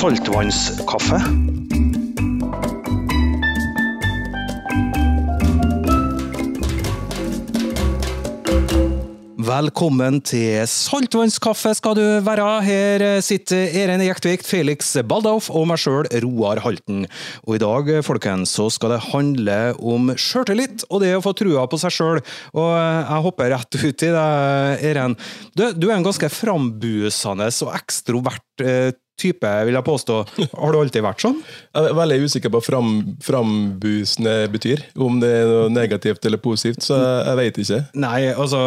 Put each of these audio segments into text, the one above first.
saltvannskaffe. Velkommen til saltvannskaffe skal du være. Her sitter Eren Jektvik, Felix Baldauf og meg sjøl, Roar Halten. Og i dag folkens, så skal det handle om sjøltillit og det å få trua på seg sjøl. Og jeg hopper rett ut i det, Eren. Du, du er en ganske frambusende og ekstrovert eh, type, vil jeg påstå. Har du alltid vært sånn? Jeg er veldig usikker på hva fram, frambusende betyr. Om det er noe negativt eller positivt, så jeg, veit vet ikke. Nei, altså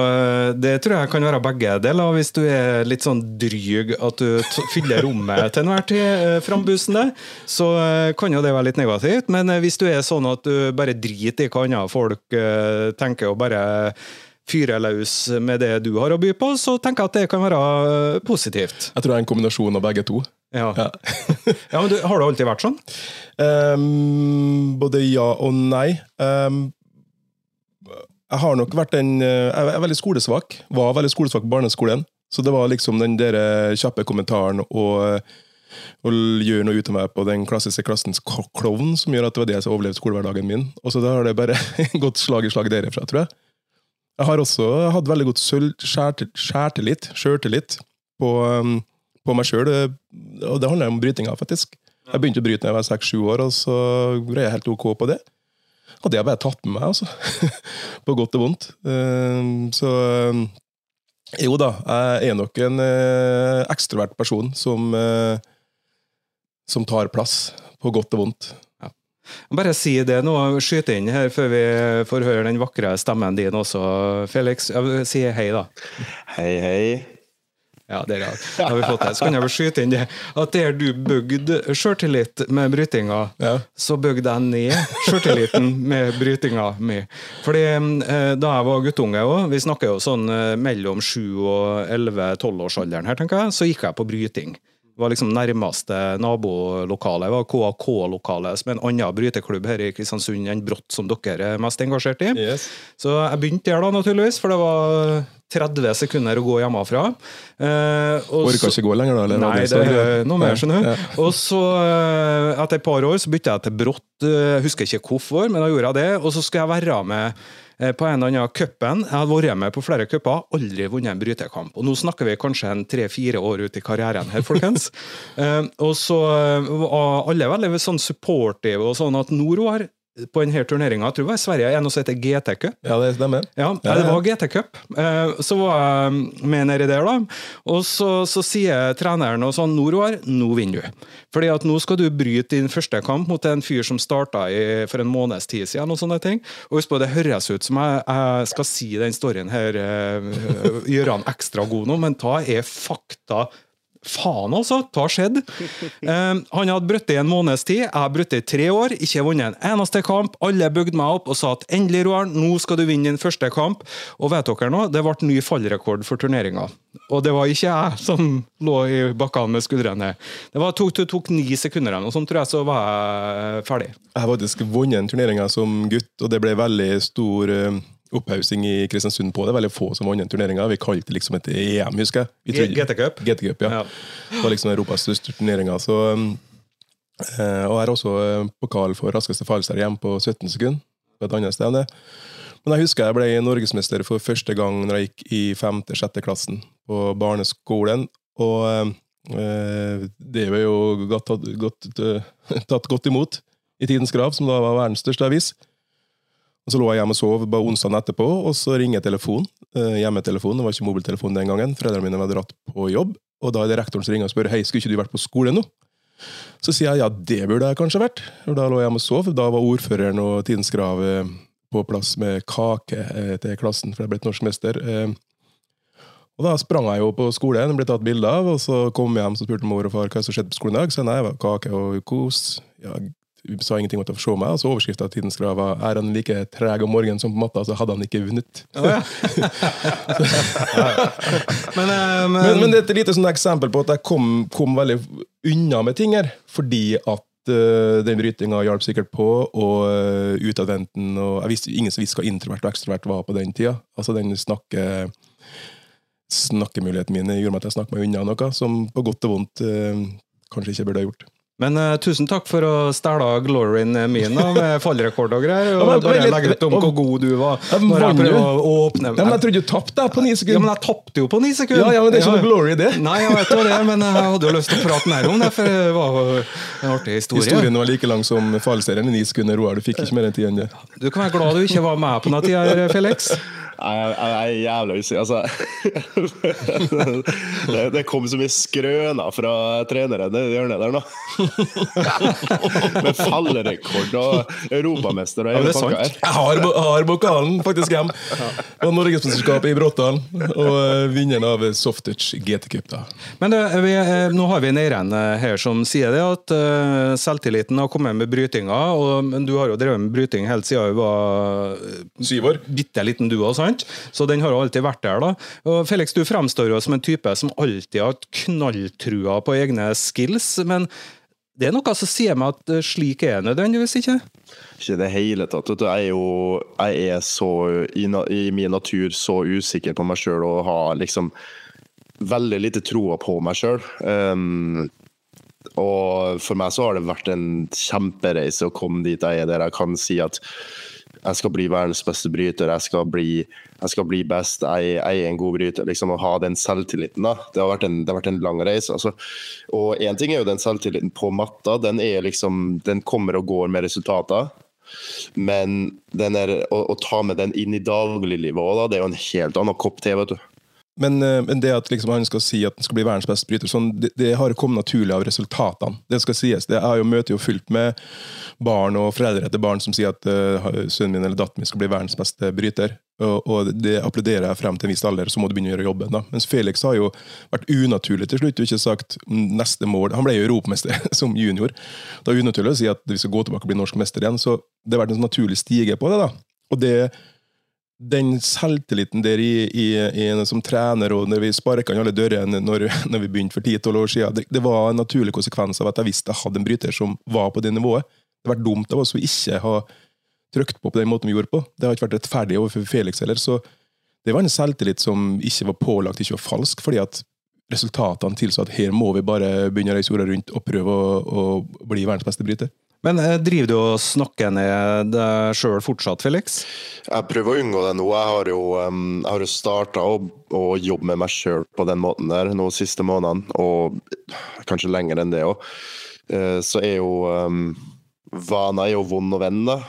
Det tror jeg kan være begge deler. Hvis du er litt sånn dryg at du fyller rommet til enhver tid eh, frambusende, så eh, kan jo det være litt negativt. Men eh, hvis du er sånn at du bare driter i hva andre folk tenker, og bare fyre løs med det du har å by på, så tenker jeg at det kan være positivt. Jeg tror det er en kombinasjon av begge to. Ja. ja. ja men du, Har det alltid vært sånn? Um, både ja og nei. Um, jeg har nok vært en Jeg er veldig skolesvak. Var veldig skolesvak på barneskolen. Så det var liksom den der kjappe kommentaren og, og gjøre noe ut av meg på den klassiske klassens klovn som gjør at det var det som overlevde skolehverdagen min. Og så da har det bare gått slag i slag derifra, tror jeg. Jeg har også hatt veldig godt sjøltillit, på um, på meg sjøl. Og det handler om brytinga, faktisk. Jeg begynte å bryte da jeg var seks-sju år, og så greier jeg helt OK på det. Og det har bare tatt med meg, altså. på godt og vondt. Ehm, så jo da, jeg er nok en eh, ekstrovert person som, eh, som tar plass, på godt og vondt. Bare si det nå, skyte inn her før vi får høre den vakre stemmen din også, Felix. Si hei, da. Hei, hei. Ja, det har vi fått det. Så kan jeg vel skyte inn det at der du bygde sjøltillit med brytinga, ja. så bygde jeg ned sjøltilliten med brytinga mi. Fordi eh, da jeg var guttunge òg, vi snakker jo sånn eh, mellom 7 og 11-12-årsalderen her, tenker jeg, så gikk jeg på bryting. Det var liksom nærmeste nabolokalet var KAK-lokalet, som er en annen bryteklubb her i Kristiansund enn Brått, som dere er mest engasjert i. Yes. Så jeg begynte der, da, naturligvis, for det var 30 sekunder å gå hjemmefra. Eh, Orka ikke gå lenger, da? Eller? Nei, det er noe mer, skjønner du. Og så, eh, etter et par år, så bytta jeg til Brått. Jeg eh, husker ikke hvorfor, men da gjorde jeg det. Og så skulle jeg være med eh, på en eller annen cupen. Jeg hadde vært med på flere cuper, aldri vunnet en brytekamp. Og nå snakker vi kanskje en tre-fire år ut i karrieren her, folkens. og så var alle veldig sånn supportive og sånn at Nord på denne turneringa, jeg tror det var i Sverige, en som heter GT-cup. Ja, det stemmer. Ja, ja, det var GT-cup. Eh, så var jeg med nedi der, da. Og så, så sier treneren og sånn Noroar, nå vinner du. Fordi at nå skal du bryte din første kamp mot en fyr som starta for en måneds tid siden. og sånne ting. Og husk på, det høres ut som jeg, jeg skal si den storyen her, uh, gjøre han ekstra god nå, men ta er fakta Faen, altså! Det har skjedd. Um, han hadde brutt i en måneds tid. Jeg har brutt i tre år, ikke vunnet en eneste kamp. Alle bygde meg opp og sa at endelig, Roar, nå skal du vinne din første kamp. Og vet dere nå, det ble ny fallrekord for turneringa. Og det var ikke jeg som lå i bakkene med skuldrene. Det var, tok, tok, tok ni sekunder, og sånn tror jeg, så var jeg ferdig. Jeg har faktisk vunnet turneringa som gutt, og det ble veldig stor uh opphaussing i Kristiansund på det. Veldig få som vant turneringa. Vi kalte det liksom et EM, husker jeg. GT-cup? GT-cup, ja. ja. Det var liksom Europas største turneringa. Så, Uh, og jeg har også eh, pokal for raskeste fallskjerm hjemme på 17 sekunder. På et annet sted. enn det. Men jeg husker jeg ble norgesmester for første gang når jeg gikk i femte-sjette klassen på barneskolen. Og uh, det ble jo godt, godt, tatt godt imot i Tidens Krav, som da var verdens største avis. Og Så lå jeg hjemme og sov bare onsdagen etterpå, og så ringer telefonen. Eh, hjemmetelefonen, det var ikke mobiltelefon den gangen. Foreldrene mine var dratt på jobb, og da er det rektoren som ringer og spør hei, skulle ikke du vært på skole nå. Så sier jeg ja, det burde jeg kanskje vært. Og Da lå jeg hjemme og sov. Da var ordføreren og Tidens Krav eh, på plass med kake eh, til klassen, for jeg ble norsk mester. Og Da sprang jeg jo på skolen, ble tatt bilde av, og så kom jeg hjem og spurte mor og far hva som skjedde på skolen i dag. Så nei, det var kake og kos. Ja, sa ingenting om å se meg, og så til Tidens Krav var 'Er han like treg om morgenen som på matta, så hadde han ikke vunnet'. Oh, ja. men, uh, men, men, men, det er et lite sånn eksempel på at jeg kom, kom veldig unna med ting her, fordi at uh, den brytinga hjalp sikkert på, og uh, utadvendten og Jeg visste ingen som visste hva introvert og ekstrovert var på den tida. Altså den snakke snakkemuligheten min gjorde meg at jeg snakket meg unna noe som på godt og vondt uh, kanskje ikke burde ha gjort. Men uh, tusen takk for å stjele gloryen min med fallrekord og greier. Og Ja, men- bare legge ut om hvor god du var. Når jeg prøvde å åpne Ja, men jeg trodde du tapte på ni Ja, men jeg tapte jo på ni sekunder! Ja, ja, men det er ikke noe glory det. Nei, jeg vet det, men jeg hadde jo lyst til å prate mer om det, for det var en artig historie. Historien var like lang som fallserien i ni sekunder. Roar, du fikk ikke mer enn ti enn det. Du kan være glad du ikke var med på den tida, Felix. Jeg, jeg, jeg er jævla usikker. Altså, det, det kom så mye skrøner fra treneren i det hjørnet der nå. Med fallerekord og europamester og Ja, det er pakka sant. her. Jeg har, har pokalen faktisk hjem. Og Norgesmesterskapet i Bråttdalen. Og eh, vinneren av Softouch GT Cup. da. Men det, vi, eh, nå har vi en Eiren eh, her som sier det, at selvtilliten har kommet med brytinga. Og, men du har jo drevet med bryting helt siden du var Syv år. bitte liten du òg, sant? Så den har alltid vært der, da. Og Felix, du fremstår jo som en type som alltid har hatt knalltrua på egne skills, men det er noe som sier meg at eh, slik er det nødvendigvis ikke? Ikke i det hele tatt. Jeg er jo jeg er så i, i min natur så usikker på meg sjøl og har liksom veldig lite troa på meg sjøl. Um, og for meg så har det vært en kjempereise å komme dit jeg er, der jeg kan si at jeg skal bli verdens beste bryter, jeg skal bli, jeg skal bli best, jeg, jeg er en god bryter. liksom Å ha den selvtilliten. da. Det har vært en, har vært en lang reise. altså. Og én ting er jo den selvtilliten på matta, den, liksom, den kommer og går med resultater. Men er, å, å ta med den inn i dagliglivet òg, det er jo en helt annen kopp te. vet du. Men, eh, men det at liksom han skal si at han skal bli verdens beste bryter, sånn, det, det har kommet naturlig av resultatene. Det skal sies. Det er jo møter jo fullt med barn og foreldre etter barn som sier at uh, sønnen min eller datteren min skal bli verdens beste bryter. Og, og det applauderer jeg frem til en viss alder, så må du begynne å gjøre jobben. da. Mens Felix har jo vært unaturlig til slutt og ikke sagt neste mål. Han ble jo europamester som junior. Det er unaturlig å si at vi skal gå tilbake og bli norsk mester igjen, så det har vært en sånn naturlig stige på det. da. Og det den selvtilliten der i, i, i som trener, og når vi sparka inn alle dørene når, når vi begynte for 10-12 år siden, det, det var en naturlig konsekvens av at jeg visste jeg hadde en bryter som var på det nivået. Det hadde vært dumt av oss å ikke ha trykt på på den måten vi gjorde på. Det har ikke vært rettferdig overfor Felix heller. Så det var en selvtillit som ikke var pålagt, ikke var falsk, fordi at resultatene tilsa at her må vi bare begynne å reise jorda rundt og prøve å, å bli verdens beste bryter. Men eh, driver du og snakker ned deg sjøl fortsatt, Felix? Jeg prøver å unngå det nå. Jeg har jo, jeg jo starta å, å jobbe med meg sjøl på den måten der nå siste månedene, og kanskje lenger enn det òg. Så er jo um, Vaner er jo vond og venn, da,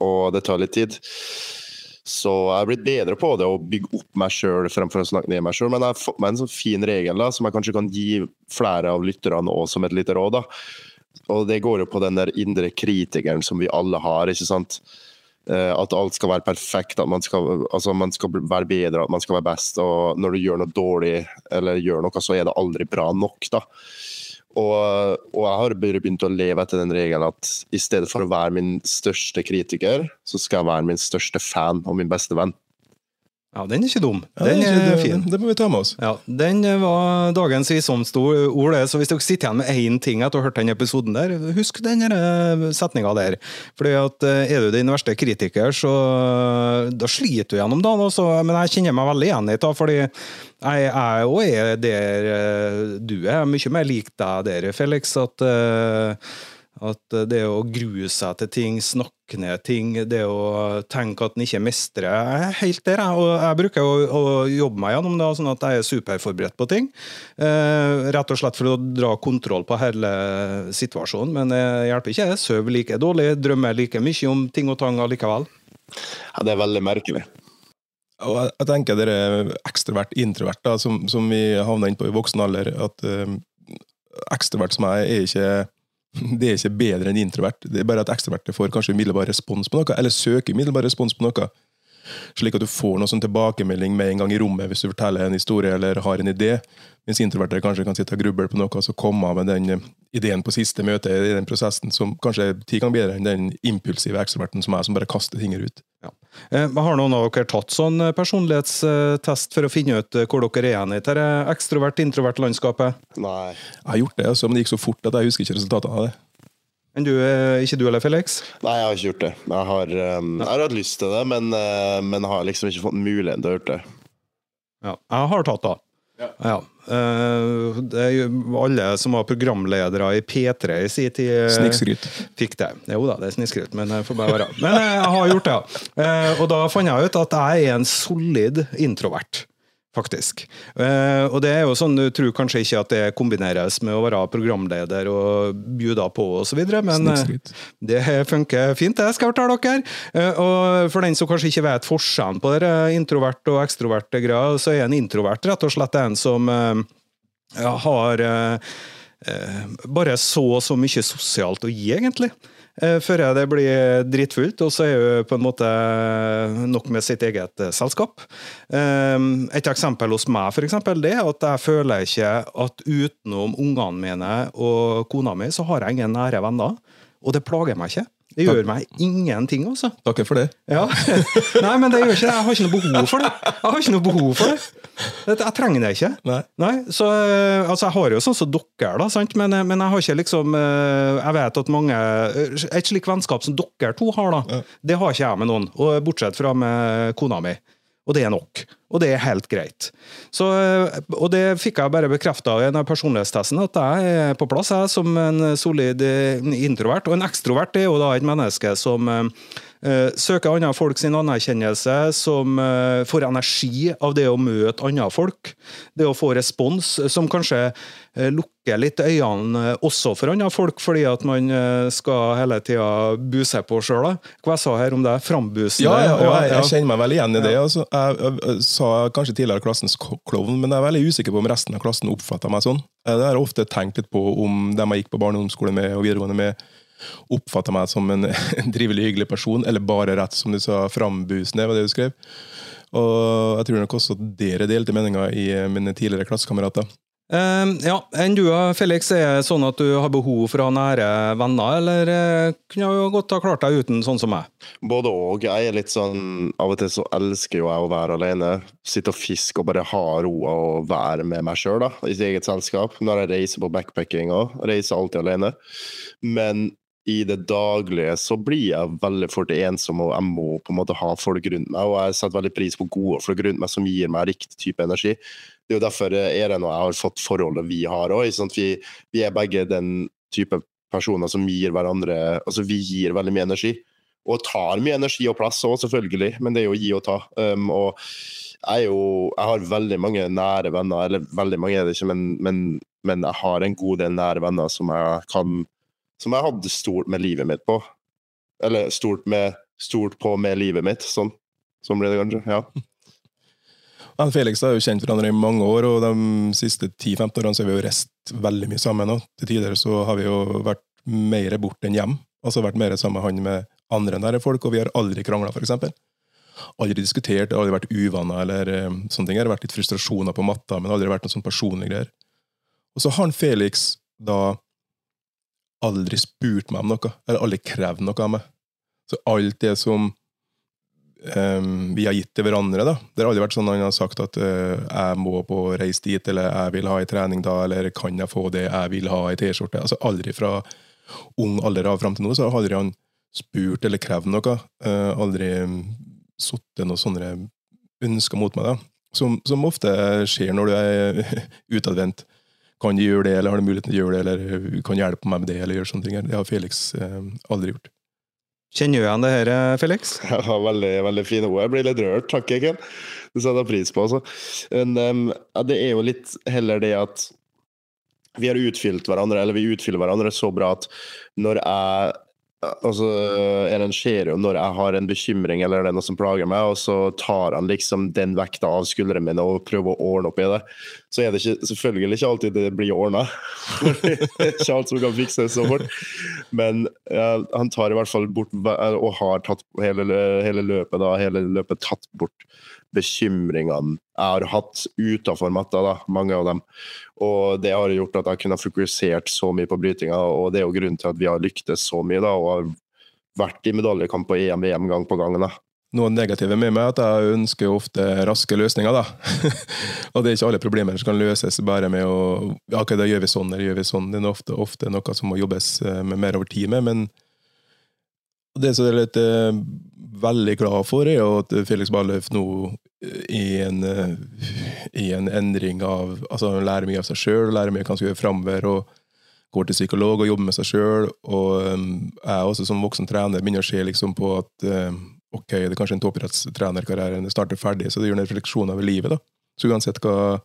og det tar litt tid. Så jeg har blitt bedre på det å bygge opp meg sjøl fremfor å snakke ned meg sjøl. Men jeg har fått meg en sånn fin regel da, som jeg kanskje kan gi flere av lytterne også som et lite råd. da. Og det går jo på den der indre kritikeren som vi alle har, ikke sant. Eh, At alt skal være perfekt, at man skal, altså man skal være bedre, at man skal være best. Og når du gjør noe dårlig, eller gjør noe, så er det aldri bra nok, da. Og, og jeg har begynt å leve etter den regelen at i stedet for å være min største kritiker, så skal jeg være min største fan og min beste venn. Ja, den er ikke dum. Ja, Den ikke, er fin. det må vi ta med oss. Ja, Den var dagens visdomsord. det, Så hvis dere sitter igjen med én ting etter å ha hørt den episoden, der, husk den setninga der. Fordi at eh, Er du din verste kritiker, så da sliter du gjennom dagen. Også. Men jeg kjenner meg veldig igjen i det. fordi jeg òg er der eh, du er. Mye mer lik deg der, Felix. At, eh, at det å grue seg til ting, snakke ned ting, det å tenke at en ikke mestrer Jeg er helt der, jeg. Og jeg bruker å, å jobbe meg gjennom det, sånn at jeg er superforberedt på ting. Eh, rett og slett for å dra kontroll på hele situasjonen. Men det hjelper ikke. Jeg sover like dårlig, drømmer like mye om ting og tang allikevel. Ja, det er veldig merkelig. Og jeg, tenker dere ekstrovert, introvert, da, som, som vi havna inn på i voksen alder, at um, ekstrovert som jeg er ikke det er ikke bedre enn introvert. Det er bare at ekstroverte får kanskje umiddelbar respons på noe, eller søker umiddelbar respons på noe. Slik at du får noe sånn tilbakemelding med en gang i rommet hvis du forteller en historie eller har en idé. Mens introvertere kanskje kan sitte og gruble på noe og så komme med den eh, ideen på siste møte i den prosessen som kanskje er ti ganger bedre enn den impulsive ekstroverten som er, som bare kaster ting ut. Ja. Eh, Har noen av dere tatt sånn eh, personlighetstest for å finne ut hvor dere er igjen i dette ekstrovert-introvert-landskapet? Nei. Jeg har gjort det, altså, men det gikk så fort at jeg husker ikke resultatene av det. Men du, eh, ikke du heller, Felix? Nei, jeg har ikke gjort det. Jeg har, um, jeg har hatt lyst til det, men, uh, men har liksom ikke fått muligheten til å gjøre det. Ja, jeg har tatt det. Ja. Eh, det er jo alle som var programledere i P3 i sin tid, Snikskryt. fikk det. Jo da, det er snikskryt, men det får bare være. Men jeg har gjort det, ja. Eh, Og da fant jeg ut at jeg er en solid introvert. Faktisk. Eh, og det er jo sånn, Du tror kanskje ikke at det kombineres med å være programleder og bjuda på osv., men eh, det funker fint, det skal jeg fortelle dere. Eh, Og for den som kanskje ikke vet forskjellen på det introvert og ekstrovert greia, så er en introvert rett og slett en som har bare så og så mye sosialt å gi, egentlig. Eh, Før det blir dritfullt, og så er jo på en måte nok med sitt eget eh, selskap. Eh, Et eksempel hos meg for eksempel, det er at jeg føler ikke at utenom ungene mine og kona mi, så har jeg ingen nære venner. Og det plager meg ikke. Det gjør meg ingenting, altså. Takker for det. Ja. Nei, men det gjør ikke det. Jeg har ikke noe behov for det. Jeg har ikke noe behov for det. Jeg trenger det ikke. Nei. Nei, så eh, altså, Jeg har jo sånn som dere, da, sant? Men, eh, men jeg har ikke liksom eh, Jeg vet at mange Et slikt vennskap som dere to har, da, det har ikke jeg med noen. Og Bortsett fra med kona mi. Og det er nok. Og det er helt greit. Så, eh, og det fikk jeg bare bekrefta i denne personlighetstesten, at jeg er på plass jeg, som en solid eh, introvert. Og en ekstrovert er jo da et menneske som eh, søker andre folk sin anerkjennelse, som uh, får energi av det å møte andre folk. Det å få respons, som kanskje uh, lukker litt øynene også for andre folk, fordi at man skal hele tida buse på sjøl. Hva jeg sa her om det? Frambusende? Ja, ja, ja, jeg, jeg kjenner meg veldig igjen i det. Altså, jeg, jeg sa kanskje tidligere klassens klovn, men jeg er veldig usikker på om resten av klassen oppfatta meg sånn. Eh, Det har jeg ofte tenkt litt på om dem jeg gikk på barneungdomsskole med og videregående med, oppfatta meg som en, en trivelig, hyggelig person, eller bare rett, som du sa, frambusende, var det du skrev. Og jeg tror nok også dere delte meninger i eh, mine tidligere klassekamerater. Eh, ja, enn du Felix, er det sånn at du har behov for å ha nære venner, eller uh, kunne jo godt ha klart deg uten sånn som meg? Både og. Jeg er litt sånn Av og til så elsker jo jeg å være alene. Sitte og fiske og bare ha roa og være med meg sjøl, i sitt eget selskap. Når jeg reiser på backpacking òg. Reiser alltid alene. Men i det daglige så blir jeg veldig fort ensom, og jeg må på en måte ha folk rundt meg. Og jeg setter veldig pris på gode folk rundt meg som gir meg riktig type energi. Det er jo derfor Eren og jeg har fått forholdet vi har òg. Vi, vi er begge den type personer som gir hverandre Altså, vi gir veldig mye energi. Og tar mye energi og plass òg, selvfølgelig, men det er jo å gi og ta. Um, og jeg, er jo, jeg har veldig mange nære venner, eller veldig mange er det ikke, men, men, men jeg har en god del nære venner som jeg kan Som jeg hadde stort med livet mitt på. Eller stort, med, stort på med livet mitt. Sånn. Sånn blir det kanskje. Ja. Og Felix har jo kjent hverandre i mange år, og de siste 10-15 årene så har vi jo reist veldig mye sammen. Og til tider så har vi jo vært mer borte enn hjem. Altså vært mer sammen med han med andre nære folk, og vi har aldri krangla, f.eks. Aldri diskutert, aldri vært uvaner eller eh, sånne ting. Det har vært litt frustrasjoner på matta, men aldri vært noen sånn personlige greier. Og så har han Felix da aldri spurt meg om noe, eller aldri krevd noe av meg. Så alt det som ehm, vi har gitt til hverandre. da. Det har aldri vært sånn at han har sagt at uh, jeg må på reise dit, eller jeg vil ha ei trening da, eller kan jeg få det, jeg vil ha ei T-skjorte. Altså Aldri fra ung alder av fram til nå så har aldri han spurt eller krevd noe. Uh, aldri satt noen sånne ønsker mot meg, da. Som, som ofte skjer når du er utadvendt. Kan du gjøre det, eller har du muligheten til å gjøre det, eller kan hjelpe meg med det, eller gjøre sånne ting. Det har Felix eh, aldri gjort. Kjenner du igjen det her, Felix? Ja, veldig, veldig fine ord. Jeg blir litt rørt. Takk, Eken. Det setter jeg pris på. Altså. Men um, det er jo litt heller det at vi har utfylt hverandre, eller vi utfyller hverandre så bra at når jeg Altså, Eren skjer jo når jeg har en bekymring eller det er noe som plager meg, og så tar han liksom den vekta av skuldrene mine og prøver å ordne opp i det. Så er det ikke, selvfølgelig ikke alltid det blir ordna. ikke alt som kan fikses så fort. Men ja, han tar i hvert fall bort og har tatt hele, hele løpet da, hele løpet tatt bort bekymringene jeg har hatt utenfor matta, da, mange av dem. Og det har gjort at jeg kunne fokusert så mye på brytinga, og det er jo grunnen til at vi har lyktes så mye da, og har vært i medaljekamp på EM, VM gang på gang. Noe negative med meg er at jeg ønsker ofte raske løsninger. da. og det er ikke alle problemer som kan løses bare med å ja, da gjør vi sånn eller gjør vi sånn. Det er ofte, ofte noe som må jobbes eh, med mer over tid med. Men det som jeg er litt eh, veldig glad for, er jo at Felix Barløf nå i en, eh, i en endring av altså Han lærer mye av seg sjøl, lærer mye hva han skal framover. og Går til psykolog og jobber med seg sjøl. Og um, jeg også som voksen trener begynner å se liksom på at um, ok, det er kanskje en toppidrettstrenerkarriere starter ferdig, så det gjør en refleksjon over livet. da. Så uansett hva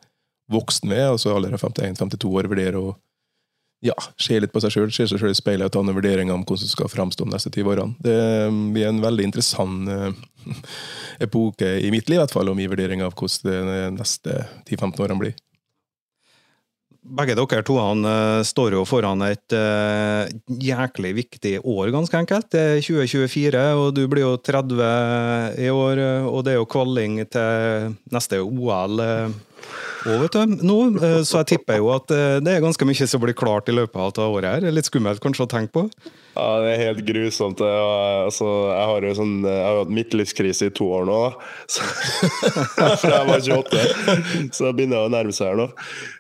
voksen vi er, altså alder av 51-52 år, vurderer å ja, se litt på seg sjøl, se seg sjøl i speilet og ta noen vurderinger om hvordan du skal framstå de neste ti årene. Det blir en veldig interessant uh, epoke i mitt liv, i hvert fall, og min vurdering av hvordan de neste 10-15 årene blir. Begge dere to han, uh, står jo foran et uh, jæklig viktig år, ganske enkelt. Det er 2024, og du blir jo 30 i år. Og det er jo kvaling til neste OL òg, vet du. Nå, uh, så jeg tipper jo at det er ganske mye som blir klart i løpet av året. her. Litt skummelt kanskje å tenke på? Ja, det er helt grusomt. Altså, jeg har jo sånn, jeg har hatt midtlivskrise i to år nå. Så, fra jeg var 28. Så det begynner å nærme seg her nå.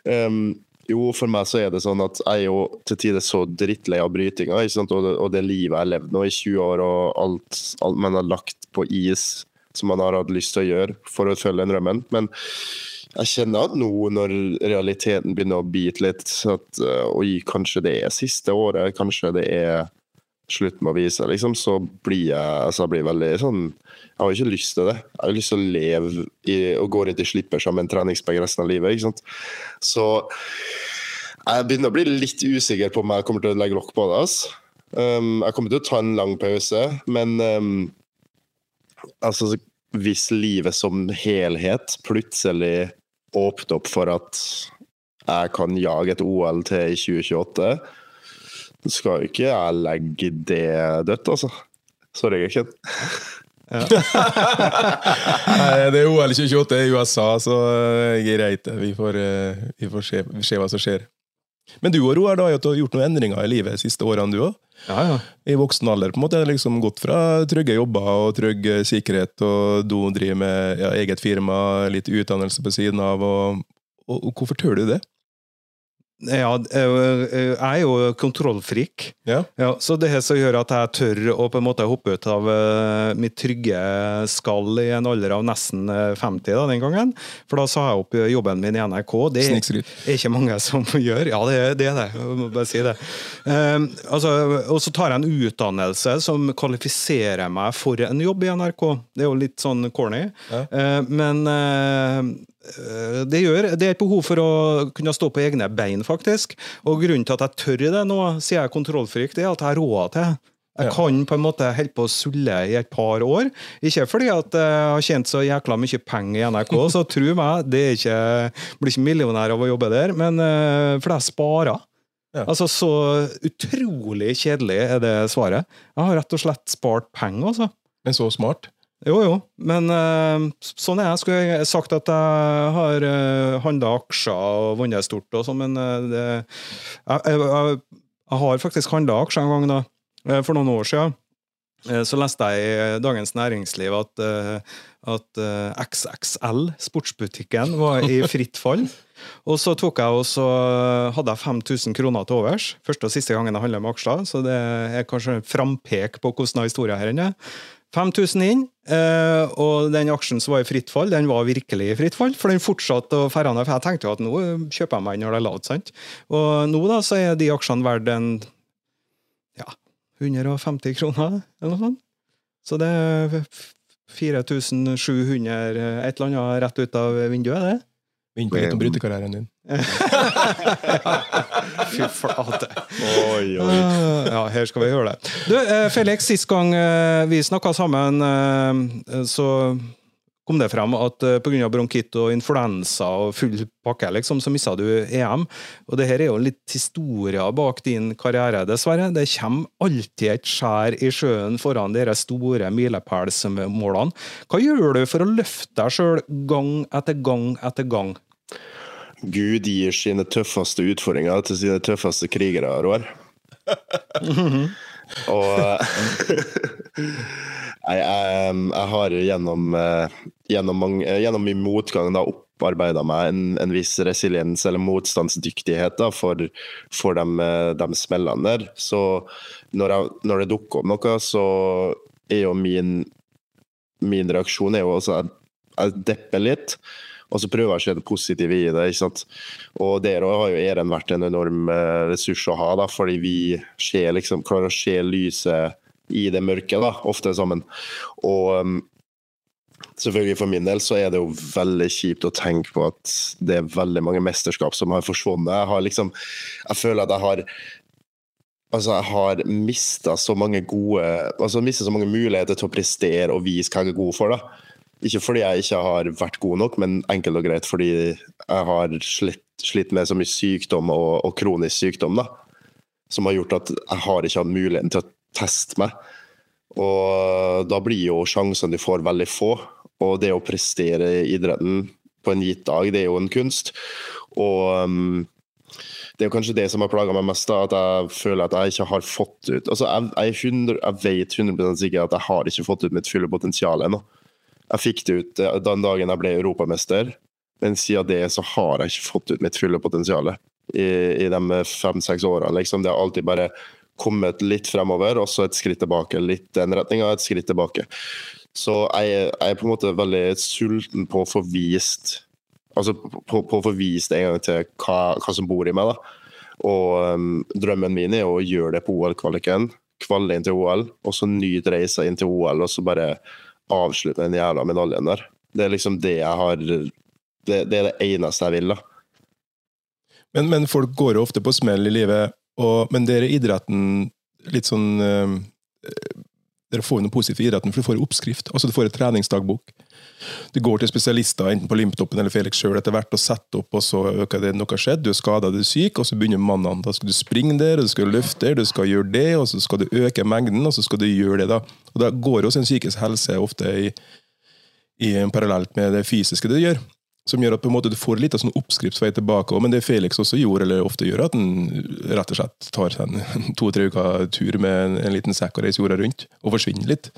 Um, jo, for meg så er det sånn at jeg er jo til tider så drittlei av brytinga. Og, og det livet jeg har levd nå i 20 år, og alt, alt, man har lagt på is som man har hatt lyst til å gjøre for å følge den drømmen. Men jeg kjenner at nå når realiteten begynner å bite litt, at oi, kanskje det er siste året, kanskje det er slutt med å vise, liksom, så blir jeg, altså, blir veldig sånn Jeg har ikke lyst til det. Jeg har lyst til å leve i, og gå rundt i slippers som en treningsbag resten av livet. ikke sant? Så jeg begynner å bli litt usikker på om jeg kommer til å legge lokk på det. Altså. Um, jeg kommer til å ta en lang pause, men um, altså Hvis livet som helhet plutselig åpner opp for at jeg kan jage et OL til i 2028 skal jo ikke jeg legge det dødt, altså. Sorry, Ken. Ja. Nei, det er OL 2028 i USA, så eh, greit. Vi får, eh, vi får se, se, hva som skjer. Men du og Roar, har gjort noen endringer i livet de siste årene, du òg? Ja, ja. I voksen alder på en måte liksom gått fra trygge jobber og trygg sikkerhet, og du driver med ja, eget firma, litt utdannelse på siden av. og, og, og Hvorfor tør du det? Ja, jeg er jo kontrollfrik. Ja. Ja, så det som gjør at jeg tør å på en måte hoppe ut av uh, mitt trygge skall i en alder av nesten 50 da, den gangen. For da sa jeg opp jobben min i NRK. Det er, er ikke mange som gjør. Ja, det, det er det. Jeg må bare si det. Um, altså, og så tar jeg en utdannelse som kvalifiserer meg for en jobb i NRK. Det er jo litt sånn corny. Ja. Uh, men Eh, det, gjør, det er et behov for å kunne stå på egne bein, faktisk. Og grunnen til at jeg tør det nå, sier jeg kontrollfrykt, er at jeg har råd til jeg kan på en måte holde på å sulle i et par år. Ikke fordi at jeg har tjent så jækla mye penger i NRK, så tro meg, det er ikke, blir ikke millionær av å jobbe der, men uh, fordi jeg sparer. Ja. Altså, Så utrolig kjedelig er det svaret. Jeg har rett og slett spart penger, altså. Men så smart? Jo, jo, men uh, sånn er jeg. Skulle jeg sagt at jeg har uh, eh, handla aksjer og vunnet stort og sånn, men uh, det, jeg, jeg, jeg, har faktisk handla aksjer en gang, da. For noen år siden. Så leste jeg i Dagens Næringsliv at, at XXL, sportsbutikken, var i fritt fall. Og så tok jeg og så hadde jeg 5000 kroner til overs. Første og siste gangen jeg handler med aksjer, så det er kanskje en frampek på hvordan historien her er. 5000 inn, eh, og den aksjen som var i fritt fall, den var virkelig i fritt fall. For den fortsatte å ferde ned. Jeg tenkte jo at nå kjøper jeg meg når det er lavt. sant? Og nå da så er de aksjene verdt en ja, 150 kroner, eller noe sånt. Så det er 4700 et eller annet rett ut av vinduet, det. Vent litt om brytekarrieren din. Fy flate. Oi, oi. Ja, her skal vi gjøre det. Du, eh, Felix, sist gang eh, vi snakka sammen, eh, så kom det frem at pga. bronkitt og influensa og full pakke, liksom, så mista du EM. Og det her er jo litt historier bak din karriere, dessverre. Det kommer alltid et skjær i sjøen foran de store milepælsmålene. Hva gjør du for å løfte deg sjøl gang etter gang etter gang? Gud gir sine tøffeste utfordringer til sine tøffeste krigere, Roar. Og jeg, jeg, jeg, har gjennom, eh, gjennom, mange, eh, gjennom min motgang da opparbeida meg en, en, viss resiliens eller motstandsdyktighet da, for, for de, eh, de, smellene der. Så når, jeg, når det dukker opp noe, så er jo min, min reaksjon er jo også at jeg depper litt. Og så prøver jeg å se det positive i det. ikke sant? Og der har jo Eren vært en enorm eh, ressurs å ha, da, fordi vi ser, liksom, klarer å se lyset i det mørke, da, ofte sammen. Og um, selvfølgelig for min del så er det jo veldig kjipt å tenke på at det er veldig mange mesterskap som har forsvunnet. Jeg har liksom Jeg føler at jeg har Altså, jeg har mista så mange gode Altså mistet så mange muligheter til å prestere og vise hva jeg er god for, da. Ikke fordi jeg ikke har vært god nok, men enkelt og greit fordi jeg har slitt, slitt med så mye sykdom og, og, kronisk sykdom, da. Som har gjort at jeg har ikke hatt muligheten til å teste meg. Og da blir jo sjansene du får, veldig få. Og det å prestere i idretten på en gitt dag, det er jo en kunst. Og um, det er kanskje det som har plaga meg mest, da, at jeg føler at jeg ikke har fått ut Altså, jeg, jeg, 100, jeg vet 100 sikkert at jeg har ikke fått ut mitt fulle potensial ennå. Jeg fikk det ut eh, den dagen jeg ble europamester, men siden det så har jeg ikke fått ut mitt fulle potensial i, i de fem-seks årene. Liksom. Det har alltid bare kommet litt fremover, og så et skritt tilbake. Litt den retninga, et skritt tilbake. Så jeg, jeg, er på en måte veldig sulten på å få vist Altså på, på å få vist en gang til hva, hva som bor i meg. da. Og um, drømmen min er å gjøre det på OL-kvaliken. Kvalle inn til OL, og så nyte reisa inn til OL, og så bare avslutte den jævla medaljen der. Det er liksom det jeg har Det, det er det eneste jeg vil, da. Men, men folk går jo ofte på smell i livet, og, men dere i idretten litt sånn øh, dere får jo noe positivt i idretten, for du får oppskrift. altså Du får en treningsdagbok. Du går til spesialister, enten på Limptoppen eller Felix sjøl, etter hvert og setter opp, og så øker det noe har skjedd, du er skada, du er syk, og så begynner mannene. Da skal du springe der, du skal løfte der, du skal gjøre det, og så skal du øke mengden, og så skal du gjøre det. da. Og Da går også en psykisk helse ofte i, i parallelt med det fysiske du gjør som gjør at på en måte du får litt av sånn oppskriftsvei tilbake. Men det Felix også gjorde, eller ofte gjør, at han rett og slett tar seg en to-tre uker tur med en, en, liten sekk og reiser jorda rundt, og forsvinner litt.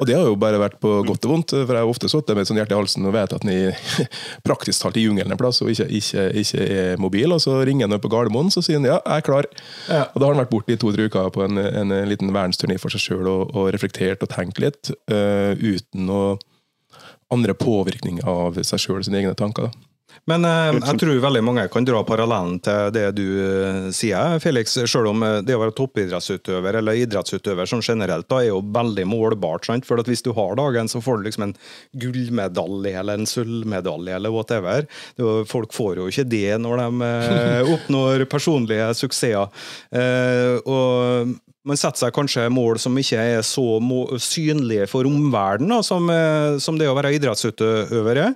Og det har jo bare vært på godt og vondt, for jeg har ofte sittet med et sånt hjerte i halsen og vet at den er praktisk talt i jungelen en plass og ikke, ikke, ikke, er mobil. Og så ringer han på Gardermoen så sier han ja, jeg er klar. Ja. Og da har han vært borte i to-tre uker på en, en, en liten verdensturné for seg sjøl og, og, reflektert og tenkt litt, uh, uten å andre påvirkning av seg sjøl sine egne tanker. da. Men eh, jeg tror veldig mange kan dra parallellen til det du eh, sier, Felix. Selv om eh, det å være toppidrettsutøver eller idrettsutøver som generelt da er jo veldig målbart. Sant? For hvis du har dagen, så får du liksom en gullmedalje eller en sølvmedalje eller whatever. Folk får jo ikke det når de oppnår personlige suksesser. Eh, og man setter seg kanskje mål som ikke er så synlige for omverdenen som, eh, som, det å være idrettsutøvere.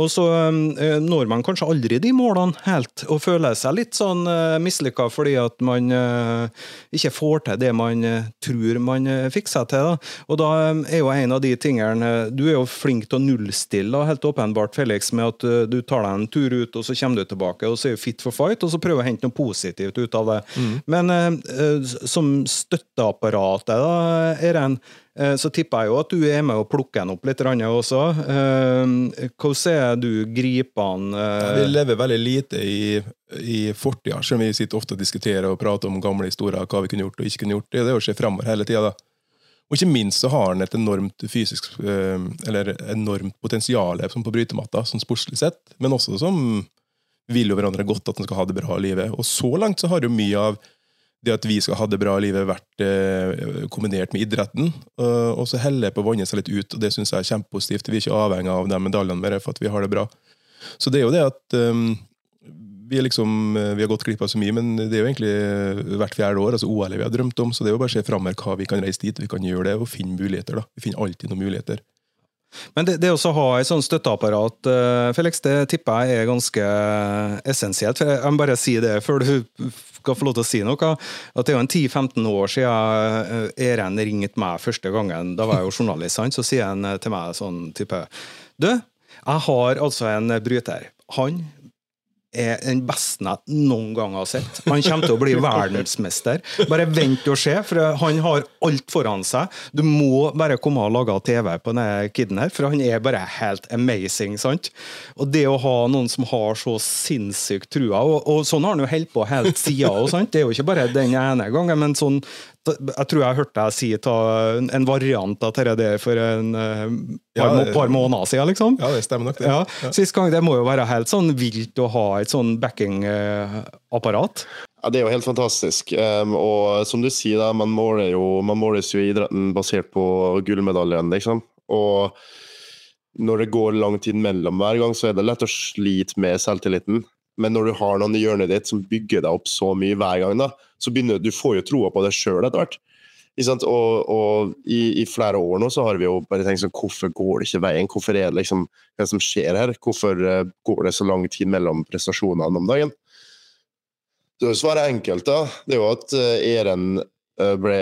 Og så eh, når man kanskje aldri de målene helt, og føler seg litt sånn eh, mislykka fordi at man ikke får til det man tror man fikk seg til. Da. Og da er jo en av de tingene Du er jo flink til å nullstille, helt åpenbart, Felix, med at du tar deg en tur ut, og så kommer du tilbake, og så er du fit for fight, og så prøver å hente noe positivt ut av det. Mm. Men som støtteapparatet, da, Eiren, eh, så tipper jeg jo at du er med og plukker den opp litt også. Eh, hvordan er du griper den? Eh? Vi lever veldig lite i, i fortida, selv om vi sitter ofte og diskuterer og prater om gamle historier, hva vi kunne gjort og ikke kunne gjort. Det er å se framover hele tida. Og ikke minst så har han et enormt fysisk, eller enormt potensial på brytematta, sånn sportslig sett, men også som vil jo hverandre godt at han skal ha det bra i livet. Og så langt så har jo mye av det at vi skal ha det bra i livet, vært eh, kombinert med idretten. Uh, og så heller jeg på å vanne seg litt ut, og det syns jeg er kjempepositivt. Vi er ikke avhengig av de medaljene mer for at vi har det bra. Så det er jo det at um, vi, liksom, eh, vi, har gått glipp av så mye, men det er jo egentlig hvert fjerde år. altså OL vi har drømt om, så det er jo bare å se framover hva vi kan reise dit, vi kan gjøre det, og finne muligheter. da. Vi finner alltid noen muligheter. Men det, det å ha et sånt støtteapparat, Felix, det tipper jeg er ganske essensielt. for Jeg må bare si det før du skal få lov til å si noe. At det er jo en 10-15 år siden Eren ringte meg første gangen. Da var jeg jo journalist, så sier han til meg sånn type Du, jeg har altså en bryter. Han er den beste jeg noen gang har sett. Han kommer til å bli verdensmester. Bare vent og se, for han har alt foran seg. Du må bare komme og lage TV på denne kiden her, for han er bare helt amazing. sant? Og det å ha noen som har så sinnssykt trua, og, og sånn har han jo holdt på helt sida. Det er jo ikke bare den ene gangen, men sånn Jeg tror jeg hørte deg si ta en variant av dette der for en par, Ja, par, måneder siden, liksom. Ja, det stemmer nok, det. Ja, Sist gang det må jo være helt sånn vilt å ha et sånn backing-apparat. Ja, Det er jo helt fantastisk. Um, og som du sier, da, man, måler jo, man måles jo i idretten basert på gullmedaljen, liksom. Og når det går lang tid mellom hver gang, så er det lett å slite med selvtilliten. Men når du har noen i hjørnet ditt som bygger deg opp så mye hver gang, da, så begynner du får jo troa på deg sjøl etter hvert. Og, og i, i, flere år nå så har vi jo bare tenkt sånn Hvorfor går det ikke veien? Hvorfor er det liksom hva som skjer her? Hvorfor eh, går det så lang tid mellom prestasjonene om dagen? Så Svaret er enkelt. da. Det er jo at eh, Eren eh, ble,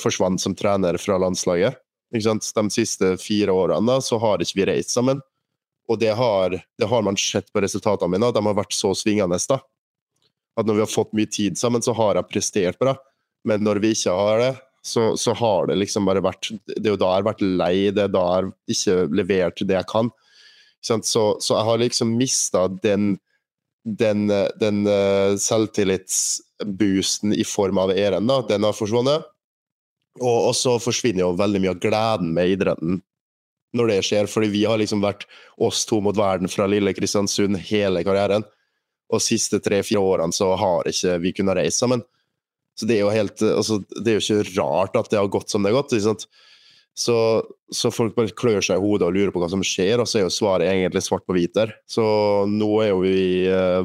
forsvant som trener fra landslaget. De siste fire årene da, så har ikke vi reist sammen. Og det har, det har man sett på resultatene mine, at de har vært så svingende. da. At når vi har fått mye tid sammen, så har jeg prestert bra. Men når vi ikke har det, så, så har det liksom bare vært Det er jo da jeg har vært lei, det er da jeg har ikke levert det jeg kan. Så, så jeg har liksom mista den den, den uh, selvtillitsboosten i form av Eren, da, den har forsvunnet. Og, og så forsvinner jo veldig mye av gleden med idretten når det skjer, fordi vi har liksom vært oss to mot verden fra lille Kristiansund hele karrieren. Og de siste tre-fire årene så har ikke vi kunnet reise sammen. Så det er jo helt, altså, det er jo ikke rart at det har gått som det har gått. ikke sant? Så, så folk bare klør seg i hodet og lurer på hva som skjer, og så er jo svaret egentlig svart på hvit der. Så nå er jo vi uh,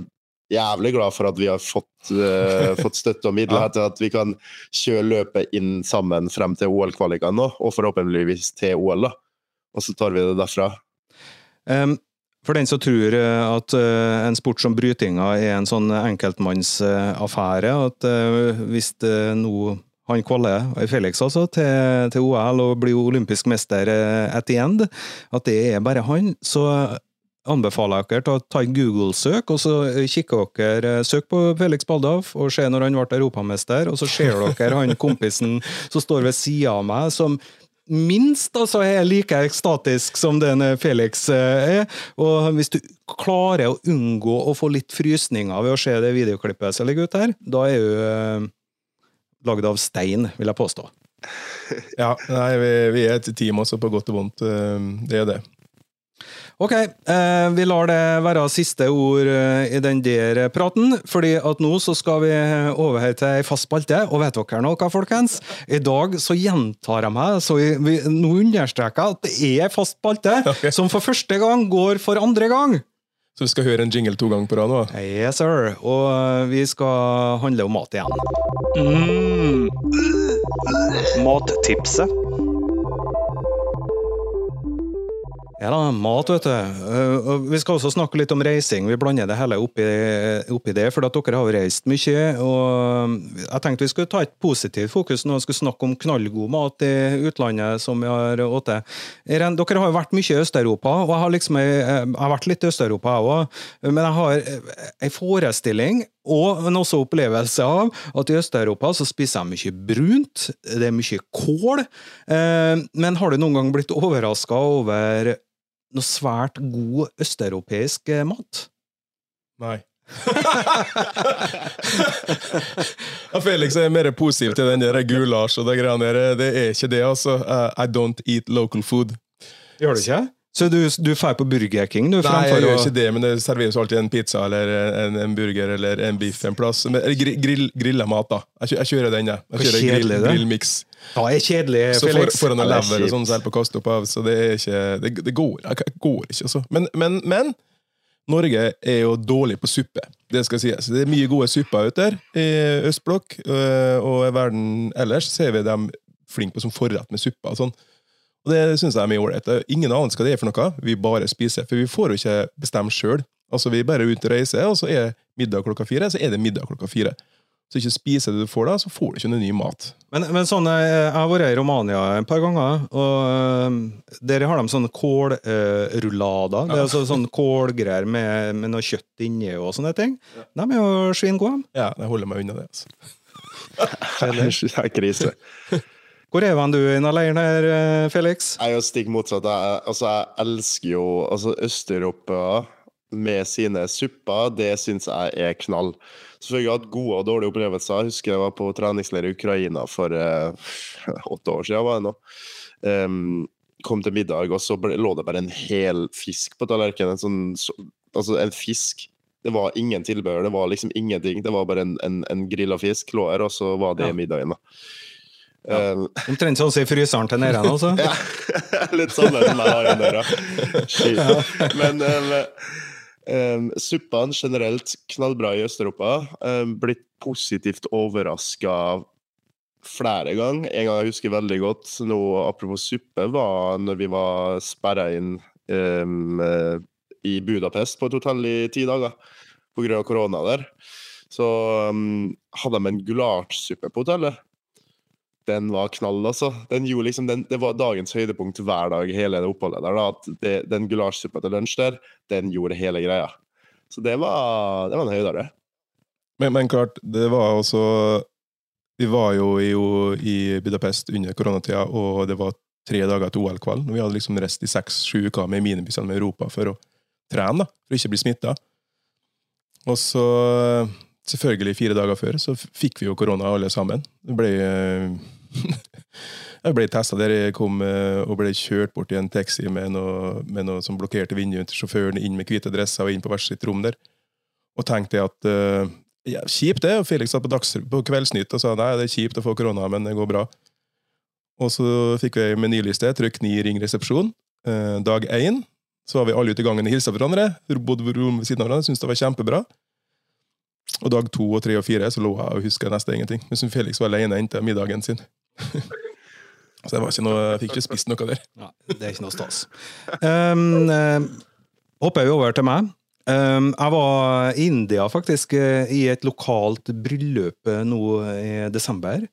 jævlig glad for at vi har fått, uh, fått støtte og midler Ja. til at vi kan kjøre løpet inn sammen frem til OL-kvalikene nå, og forhåpentligvis til OL. da. Og så tar vi det derfra. Um, for den som tror eh, at eh, en sport som brytinga er en sånn enkeltmannsaffære, at eh, hvis det nå han kvaler, Felix altså, til, til OL og blir olympisk mester at the end, at det er bare han, så anbefaler jeg dere å ta en Google-søk, og så kikker dere Søk på Felix Baldauf og se når han ble europamester, og så ser dere han kompisen som står ved sida av meg, som minst altså er like ekstatisk som den eh, Felix eh, er. Og hvis du klarer å unngå å få litt frysninger ved å se det videoklippet som ligger ute her, da er du eh, lagd av stein, vil jeg påstå. Ja, nei, vi, vi er et team også, på godt og vondt. eh, Det er det. Ok, eh, vi lar det være siste ord eh, i den der praten, fordi at nå så skal vi over her til ei fast spalte, og vet dere noe, folkens? I dag så gjentar jeg meg, så vi, vi, nå understreker jeg at det er fast spalte, okay. som for første gang går for andre gang. Så vi skal høre en jingle to ganger på rad nå? Yes, sir. Og eh, vi skal handle om mat igjen. Mm. Mattipset. Ja da, mat, vet du. Eh, Vi skal også snakke litt om reising. Vi blander det hele oppi, oppi det, for dere har reist mye. og Jeg tenkte vi skulle ta et positivt fokus når vi skulle snakke om knallgod mat i utlandet. som vi har åttet. Dere har jo vært mye i Øst-Europa, og jeg har, liksom, jeg har vært litt i Øst-Europa jeg òg. Men jeg har en forestilling og en også opplevelse av at i Øst-Europa så spiser jeg mye brunt, det er mye kål. Eh, Men har du noen gang blitt overraska over noe svært god østeuropeisk eh, mat? Nei. Felix er mer positiv til den der gulasj og de greiene der. Det er ikke det, altså. Uh, I don't eat local food. Gjør du ikke? Så du, du drar på Burger King, du? Nei, jeg gjør ikke det, men det serveres alltid en pizza eller en, en burger eller en biff en plass. Men, eller gri- grill, grilla mat, da. Jeg, jeg kjører den, jeg. Jeg kjører grill, grillmiks. det. grillmix. Er kjedelig, Så for, foran Ja, det er lever og sånn selv på kaste opp av, så det ikke Det, det går, går ikke, altså. Men, men, men Norge er jo dårlig på suppe. Det skal sies. Det er mye gode supper ute der i østblokk, og i verden ellers ser vi dem flinke på som forrett med supper og sånn. Og det syns jeg er mye ålreit. Ingen annen hva det er for noe, vi bare spiser. For vi får jo ikke bestemme sjøl. Altså, vi er bare ute og reiser, og så er middag klokka fire, så er det middag klokka fire. Så ikke spiser det du får da, så får du ikke noe ny mat. Men, men sånn, eh, jeg har vært i Romania et par ganger, og eh, der har de sånne kålrullader. Det er altså sånne kålgreier med, med noe kjøtt inni og sånne ting. De er jo svingode. Ja, jeg holder meg unna det. altså. Det er krise. Hvor er du i denne leiren her, eh, Felix? Jeg er jo stikk motsatt. Jeg, altså, jeg elsker jo altså Øst-Europa med sine supper, det syns jeg er knall. Selvfølgelig jeg hatt gode og dårlige opplevelser. Jeg husker jeg var på treningsleir i Ukraina for uh, åtte år siden. var det nå. Um, kom til middag, og så ble, lå det bare en hel fisk på tallerkenen. En sånn, så, altså en fisk. Det var ingen tilbehør, det var liksom ingenting. Det var bare en, en, en grilla fisk lå her, og så var det Ja. middagen. da. Ja. Um, Omtrent sånn som i fryseren til Neiren, altså. ja, litt sånn som jeg har i døra. Men um, um, suppene generelt knallbra i Øst-Europa. Um, blitt positivt overraska flere ganger. En gang jeg husker veldig godt, nå apropos suppe, var når vi var sperra inn um, eh, i Budapest på et hotell i ti dager pga. korona der. Så um, hadde de en gulasjsuppe på hotellet den var knall, altså. Liksom, den, det var dagens høydepunkt hver dag hele det oppholdet der. da, det, Den gulasjsuppa til lunsj der, den gjorde hele greia. Så det var, det var en høydere. Men, men klart, det var også Vi var jo i, i Budapest under koronatida, og det var tre dager til OL-kveld. Vi hadde liksom reist i seks-sju uker med minibussene med Europa for å trene, da, for å ikke bli smitta. Og så, selvfølgelig fire dager før, så fikk vi jo korona alle sammen. Det ble eh, Jeg ble testa der jeg kom eh, og ble kjørt bort i en taxi med noe, med noe som blokkerte vinduet til sjåføren, inn med hvite dresser og inn på hvert sitt rom der. Og tenkte jeg at uh, ja, kjipt det. Og Felix satt på, dags, på Kveldsnytt og sa nei, det er kjipt å få korona, men det går bra. Og så fikk vi en menyliste. Trykk 9, ring resepsjon. Uh, dag én så var vi alle ute i gangen og hilsa hverandre. Bodde på rom ved siden av hverandre, syntes det var kjempebra. Og dag to og tre og fire så lå jeg og huska nesten ingenting. Men Felix var alene inntil middagen sin. Så det var ikke noe, jeg fikk ikke spist noe der. Ja, det er ikke noe stas. Um, hopper vi over til meg. Um, jeg var i India faktisk eh, i et lokalt bryllup eh, nå i desember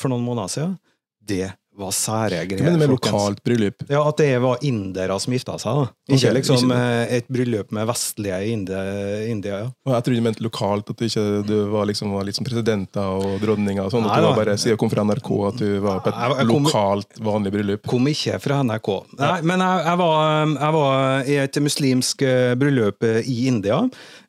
for noen måneder siden. Det var sære greier. greier. mener du med lokalt bryllup? Ja, At det var indere som gifta seg. da. Ikke okay, liksom ikke- eh, et bryllup med vestlige India. India ja. Og jeg trodde du mente lokalt, at du ikke du var, liksom, var litt som presidenter og dronninger. og sånn, At du var bare siden du kom fra NRK at du var på et jeg kom- lokalt, vanlig bryllup. Kom ikke fra NRK. Nei, men jeg, jeg, var, jeg var i et muslimsk eh, bryllup eh, i India.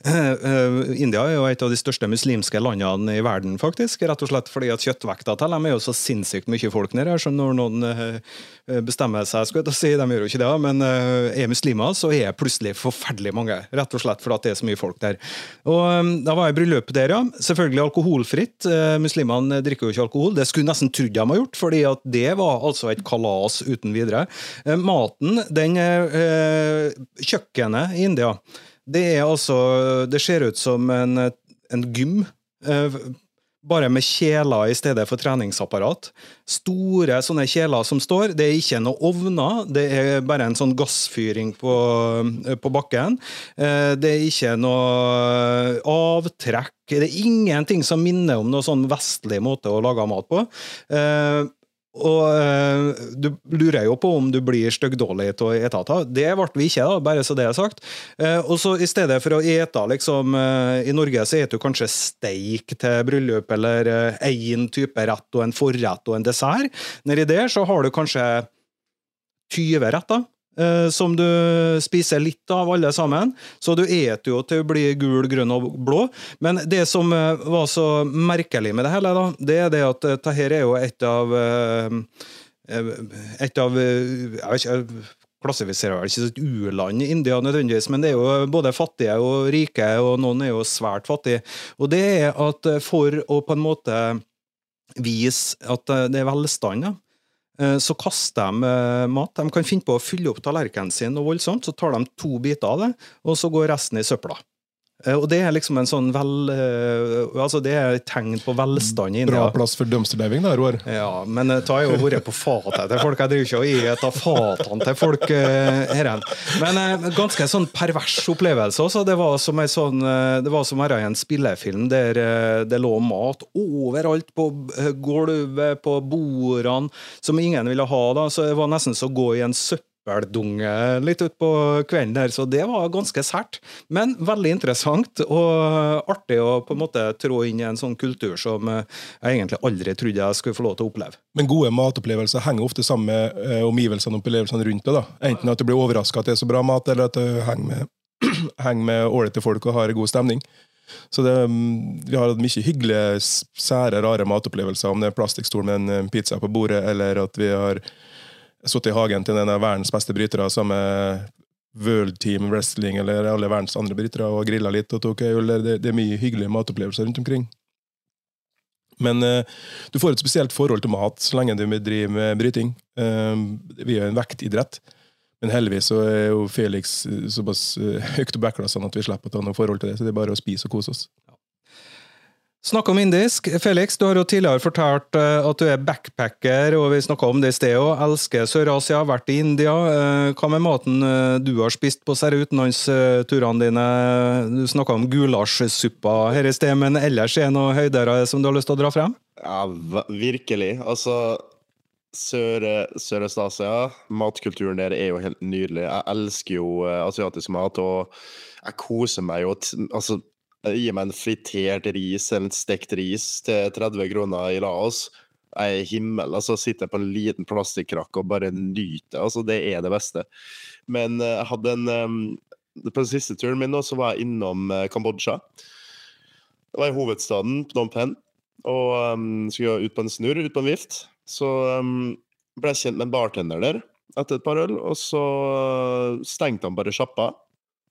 Eh, eh, India er jo et av de største muslimske landene i verden, faktisk. Rett og slett fordi at kjøttvekta til dem er jo så sinnssykt mye folk nede her, så når noen eh, bestemmer seg, skulle jeg si, de gjør jo ikke det, men eh, er muslimer, så er plutselig forferdelig mange. Rett og slett fordi det er så mye folk der. Og eh, Da var jeg i bryllupet der, ja. Selvfølgelig alkoholfritt. Muslimene drikker jo ikke alkohol. Det skulle jeg nesten trodd de har gjort, fordi det var altså et kalas uten videre. Maten, den Kjøkkenet i India, det er altså Det ser ut som en, en gym. Eh, bare med kjeler i stedet for treningsapparat. Store sånne kjeler som står. Det er ikke noe ovner, det er bare en sånn gassfyring på, på bakken. Eh, Det er ikke noe avtrekk. Det er ingenting som minner om noe sånn vestlig måte å lage mat på. Og eh, du lurer jo på om du blir styggdårlig av ete. Det ble vi ikke, da, bare så det er sagt. Eh, og så i stedet for å ete liksom eh, I Norge så eter du kanskje steik til bryllup, eller én type rett og en forrett og en dessert. Nedi der så har du kanskje 20 retter. Eh, Som du spiser litt av, alle sammen. Så du eter jo til å bli gul, grønn og blå. Men det som eh, var så merkelig med det hele, da, det er det at dette her er jo et av eh, eh, Et av eh, Jeg klassifiserer vel ikke som et u-land i India nødvendigvis, men det er jo både fattige og rike, og noen er jo svært fattige. Og det er at eh, for å på en måte vise at eh, det er velstand, eh, så kaster de eh, mat. De kan finne på å fylle opp tallerkenen sin og voldsomt, så tar de to biter av det, og så går resten i søpla. Eh, Og det er liksom en sånn vel... eh, Altså, det er et tegn på velstand i India. Bra plass for dumpsterdiving, da, Roar. Ja, men jeg har jo vært på fatet til folk. Jeg driver ikke og et av fatene til folk. eh, her. Men eh, ganske sånn pervers opplevelse. Også. Det var som en sånn, eh, det var som i en spillefilm der eh, det lå mat overalt på eh, gulvet, på bordene, som ingen ville ha. da, så Det var nesten så å gå i en søppeldunge litt utpå kvelden der, så det var ganske sært. Men veldig interessant og artig å på en måte trå inn i en sånn kultur som eh, jeg egentlig aldri trodde jeg skulle få lov til å oppleve. Men gode matopplevelser henger ofte sammen med eh, omgivelsene og opplevelsene rundt det. da. Enten at du blir overraska at det er så bra mat, eller at du henger med henger med ålreite folk og har god stemning. Så det, mm, vi har hatt mye hyggelige, sære, rare matopplevelser, om det er plastikkstol med en eh, pizza på bordet, eller at vi har sittet i hagen til en av verdens beste brytere sammen med World Team Wrestling eller alle verdens andre brytere og grilla litt og tok øl. Det, det er mye hyggelige matopplevelser rundt omkring. Men uh, du får et spesielt forhold til mat så lenge du driver med bryting. Uh, vi er jo en vektidrett. Men heldigvis så er jo Felix eh, såpass høyt på backklassene at vi slipper å ta noe forhold til det. Så det er bare å spise og kose oss. Snakk om indisk. Felix, du har jo tidligere fortalt eh, at du er backpacker, og vi snakka om det i sted òg. Elsker Sør-Asia, vært i India. Eh, Hva med maten eh, du har spist på disse utenlandsturene dine? Du snakka om gulasjsuppa her i sted, men ellers er det noe høyder som du har lyst til å dra frem? Ja, virkelig. Altså Sør-Øst-Asia, matkulturen der er jo helt nydelig. Jeg elsker jo asiatisk mat, og jeg koser meg jo. Altså, gi meg en fritert ris eller en stekt ris til 30 kroner i Laos. Jeg er i himmel. altså Sitter jeg på en liten plastikkrakk og bare nyter. altså Det er det beste. Men eh, jeg hadde en eh, På den siste turen min nå, så var jeg innom eh, Kambodsja. Det var i hovedstaden, Phnom Penh og um, skulle ut på en snurr, ut på en vift. Så um, ble jeg kjent med en bartender der etter et par øl, og så stengte han bare sjappa.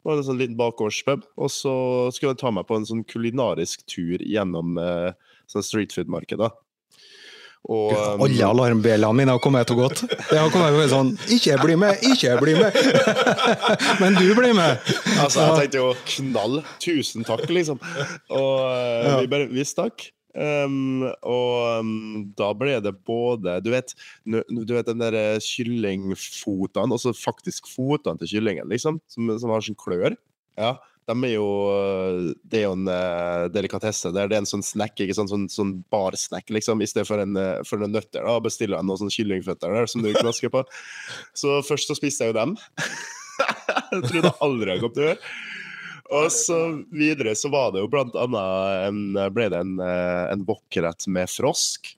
Det var en sånn liten bakgårdspub. Og så skulle jeg ta meg på en sånn kulinarisk tur gjennom eh, sånn streetfood-markedet. Og, um, Alle alarmbjellene mine har kommet og gått. Det har kommet og sånn Ikke bli med, ikke bli med! Men du blir med! Altså, jeg tenkte jo knall. Tusen takk, liksom. Og eh, Ja. vi bare Vi stakk. Um, og um, da ble det både Du vet, du vet den der kyllingfotene, altså faktisk fotene til kyllingen, liksom, som, som har sånn klør. Ja, de er jo eh, Det er jo en uh, delikatesse. Det er en sånn snack, ikke sant? Sånn, sånn barsnack, liksom, i stedet for en, uh, for en nøtter. da, Bestiller jeg noen sånne kyllingføtter der som du knasker på. Så først så spiste jeg jo dem. jeg trodde aldri jeg kom til å gjøre. Og så videre så var det jo blant annet en, ble det en, eh, en wok-rett med frosk,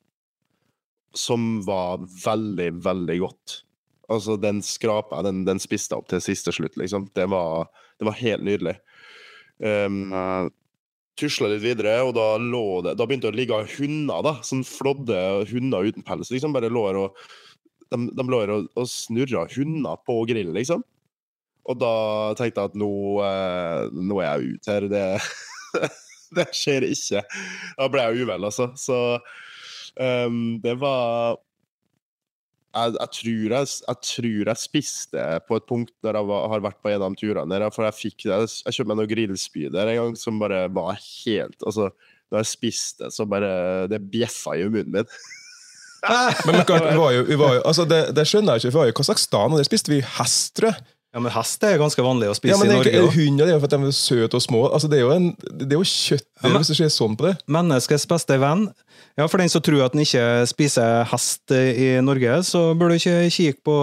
som var veldig, veldig godt. Altså, den skrapa, den, den spiste opp til siste slutt, liksom. Det var, det var helt nydelig. Um, Tusla litt videre, og da det Da begynte det å ligge hunder, da. Sånn flådde hunder uten pels. liksom Bare lå her og De, de lå her og, og snurra hunder på grillen, liksom. Og da tenkte jeg at nå, eh, nå er jeg ute her. Det, det skjer ikke. Da ble jeg uvel, altså. Så um, det var jeg, jeg, tror jeg, jeg tror jeg spiste på et punkt der jeg var, har vært på en av de turene. Der, for jeg fikk jeg, jeg kjøpte meg noe grillspyder en gang som bare var helt altså, Da jeg spiste, så bare Det bjeffa i munnen min. Men klart, vi var jo, vi var jo, altså det, det skjønner jeg ikke, vi var jo i Kasakhstan, og der spiste vi hestrød. Ja, men hest er jo ganske vanlig å spise Ja, men i Norge. også. Hunder det er jo for at de er søte og små. Altså, det er jo, en, det er jo kjøtt Ja, men- hvis du ser sånn på det. Menneskets beste venn. Ja, For den som tror at den ikke spiser hest i Norge, så bør du ikke kikke på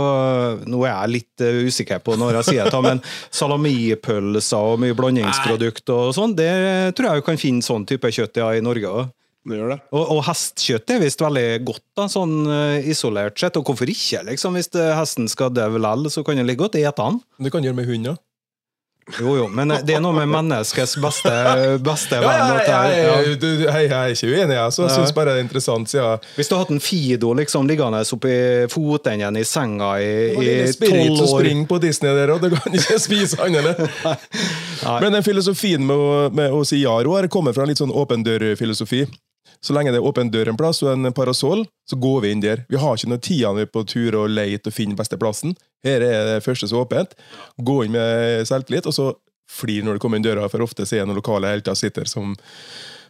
Nå er jeg litt eh, usikker på når jeg sier det, men salamipølser og mye blandingsprodukt og sånn, det tror jeg kan finne sånn type kjøtt ja, i Norge òg. Det gjør det. Og, og hestekjøtt er visst veldig godt, da, sånn eh, isolert sett. Og hvorfor ikke, liksom? Hvis det, hesten skal dø likevel, så kan den like godt ete den. Det kan gjøre med hund, ja. Jo, jo, men eh, det er noe med menneskets beste, beste venn. ja, det ja, er- ja, ja. du- du- hei, jeg er ikke uenig, jeg. Så jeg syns bare det er interessant. Hvis du hadde hatt en Fido liksom liggende oppi fotenden i senga i tolv år i litt spirit og år på Disney der, og du kan ikke spise annet. Nei. Men den filosofien med å, med å si ja Roar, har kommet fra en litt sånn åpen dør-filosofi. Så lenge det er åpen dør en plass og en parasoll, så går vi inn der. Vi har ikke noe tida vi er på tur og leter og finner beste plassen. Her er det første så åpent. Gå inn med selvtillit, og så flir når du kommer inn døra, for ofte ser er det noen lokale helter sitter som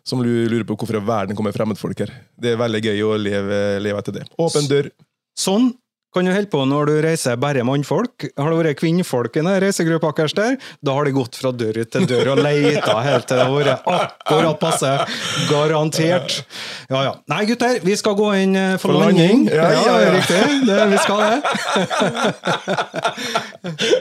som lurer på hvorfor verden kommer fremmedfolk her. Det er veldig gøy å leve, leve etter det. Åpen dør. Sånn kan du holde på når du reiser bare mannfolk. Har det vært kvinnfolk i den reisegruppa deres der, da har de gått fra dør til dør og leita helt til det har vært akkurat passe. Garantert. Ja, ja. Nei, gutter, vi skal gå inn eh, for, For landing. landing. Ja, ja, ja. riktig. Det, vi skal det.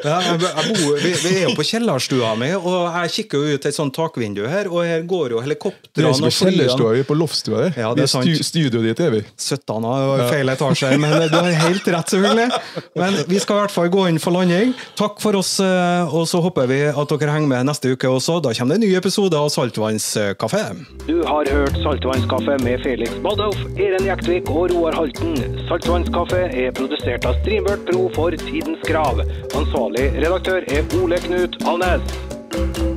Bor, vi, vi er jo på kjellerstua mi, og jeg kikker jo ut et sånt takvindu her, og her går jo Det er helikoptrene ikke på og flyene. kjellerstua, vi er på loftstua der. Ja, vi det er er sant. stu, studioet ditt, er vi. 17 av feil etasje, men du har helt rett rett, selvfølgelig. Men vi skal i hvert fall gå inn for landing. Takk for oss, eh, og så håper vi at dere henger med neste uke også. Da kommer det en ny episode av Saltvannskaffe. Du har hørt Saltvannskaffe med Felix Badolf, Eren Jektvik og Roar Halten. Saltvannskaffe er produsert av Streambert Pro for Tidens Krav. Ansvarlig redaktør er Ole Knut Alnes.